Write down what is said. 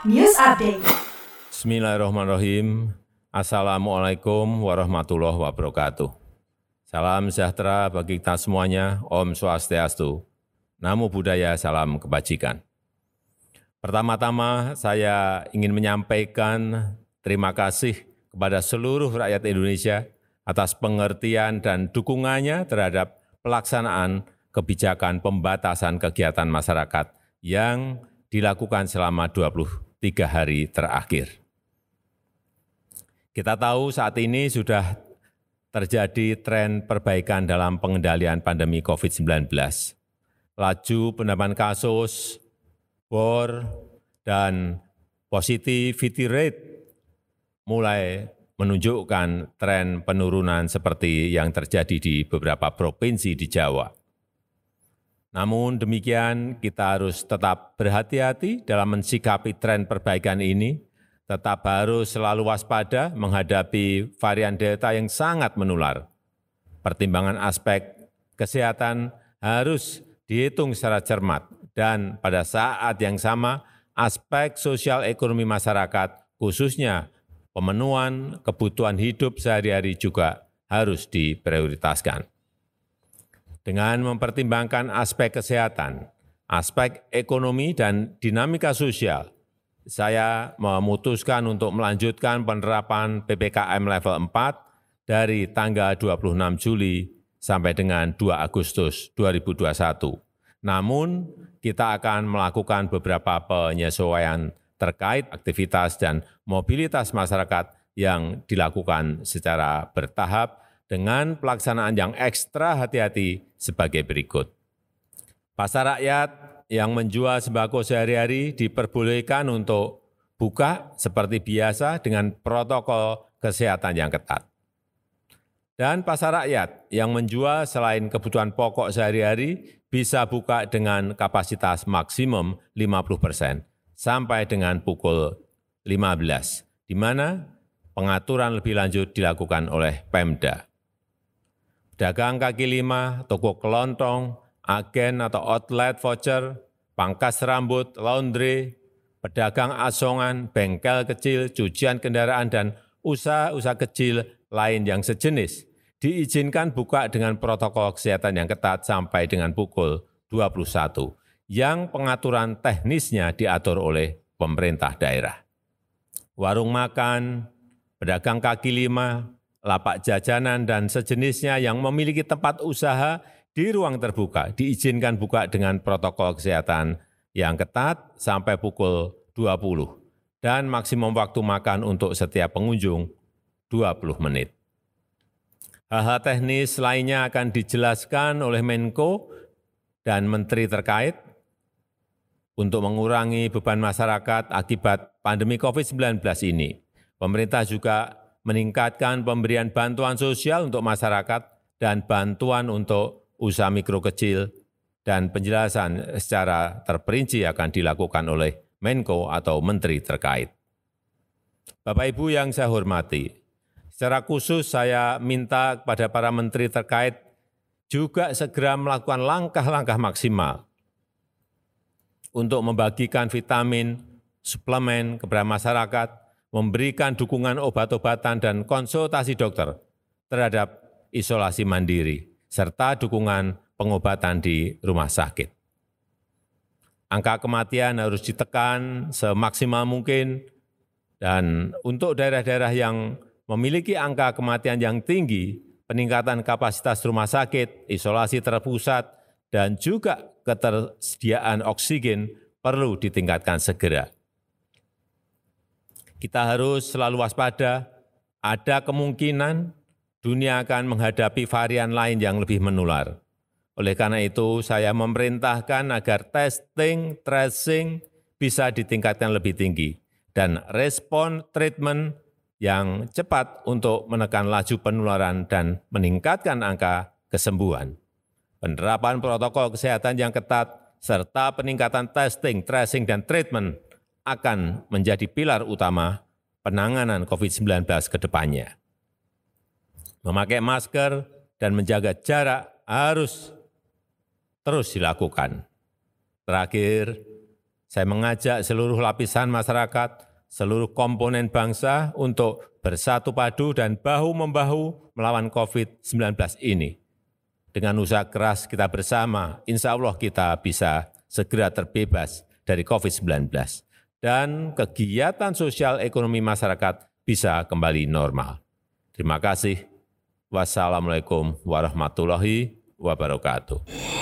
News Update. Bismillahirrahmanirrahim. Assalamualaikum warahmatullahi wabarakatuh. Salam sejahtera bagi kita semuanya. Om Swastiastu. Namo Buddhaya, salam kebajikan. Pertama-tama saya ingin menyampaikan terima kasih kepada seluruh rakyat Indonesia atas pengertian dan dukungannya terhadap pelaksanaan kebijakan pembatasan kegiatan masyarakat yang dilakukan selama 23 hari terakhir. Kita tahu saat ini sudah terjadi tren perbaikan dalam pengendalian pandemi COVID-19. Laju penambahan kasus, bor, dan positivity rate mulai menunjukkan tren penurunan seperti yang terjadi di beberapa provinsi di Jawa. Namun demikian, kita harus tetap berhati-hati dalam mensikapi tren perbaikan ini tetap harus selalu waspada menghadapi varian Delta yang sangat menular. Pertimbangan aspek kesehatan harus dihitung secara cermat dan pada saat yang sama aspek sosial ekonomi masyarakat khususnya pemenuhan kebutuhan hidup sehari-hari juga harus diprioritaskan. Dengan mempertimbangkan aspek kesehatan, aspek ekonomi dan dinamika sosial, saya memutuskan untuk melanjutkan penerapan PPKM level 4 dari tanggal 26 Juli sampai dengan 2 Agustus 2021. Namun, kita akan melakukan beberapa penyesuaian terkait aktivitas dan mobilitas masyarakat yang dilakukan secara bertahap dengan pelaksanaan yang ekstra hati-hati sebagai berikut. Pasar rakyat yang menjual sembako sehari-hari diperbolehkan untuk buka seperti biasa dengan protokol kesehatan yang ketat. Dan pasar rakyat yang menjual selain kebutuhan pokok sehari-hari bisa buka dengan kapasitas maksimum 50 persen sampai dengan pukul 15, di mana pengaturan lebih lanjut dilakukan oleh Pemda. Dagang kaki lima, toko kelontong, agen atau outlet voucher, pangkas rambut, laundry, pedagang asongan, bengkel kecil, cucian kendaraan, dan usaha-usaha kecil lain yang sejenis diizinkan buka dengan protokol kesehatan yang ketat sampai dengan pukul 21, yang pengaturan teknisnya diatur oleh pemerintah daerah. Warung makan, pedagang kaki lima, lapak jajanan, dan sejenisnya yang memiliki tempat usaha di ruang terbuka diizinkan buka dengan protokol kesehatan yang ketat sampai pukul 20 dan maksimum waktu makan untuk setiap pengunjung 20 menit. Hal-hal teknis lainnya akan dijelaskan oleh Menko dan Menteri terkait untuk mengurangi beban masyarakat akibat pandemi COVID-19 ini. Pemerintah juga meningkatkan pemberian bantuan sosial untuk masyarakat dan bantuan untuk usaha mikro kecil, dan penjelasan secara terperinci akan dilakukan oleh Menko atau Menteri terkait. Bapak Ibu yang saya hormati, secara khusus saya minta kepada para menteri terkait juga segera melakukan langkah-langkah maksimal untuk membagikan vitamin, suplemen kepada masyarakat, memberikan dukungan obat-obatan dan konsultasi dokter terhadap isolasi mandiri serta dukungan pengobatan di rumah sakit. Angka kematian harus ditekan semaksimal mungkin, dan untuk daerah-daerah yang memiliki angka kematian yang tinggi, peningkatan kapasitas rumah sakit, isolasi terpusat, dan juga ketersediaan oksigen perlu ditingkatkan segera. Kita harus selalu waspada, ada kemungkinan dunia akan menghadapi varian lain yang lebih menular. Oleh karena itu, saya memerintahkan agar testing, tracing bisa ditingkatkan lebih tinggi dan respon treatment yang cepat untuk menekan laju penularan dan meningkatkan angka kesembuhan. Penerapan protokol kesehatan yang ketat serta peningkatan testing, tracing, dan treatment akan menjadi pilar utama penanganan COVID-19 ke depannya. Memakai masker dan menjaga jarak harus terus dilakukan. Terakhir, saya mengajak seluruh lapisan masyarakat, seluruh komponen bangsa untuk bersatu padu dan bahu-membahu melawan COVID-19 ini. Dengan usaha keras kita bersama, insya Allah kita bisa segera terbebas dari COVID-19 dan kegiatan sosial ekonomi masyarakat bisa kembali normal. Terima kasih. Wassalamualaikum warahmatullahi wabarakatuh.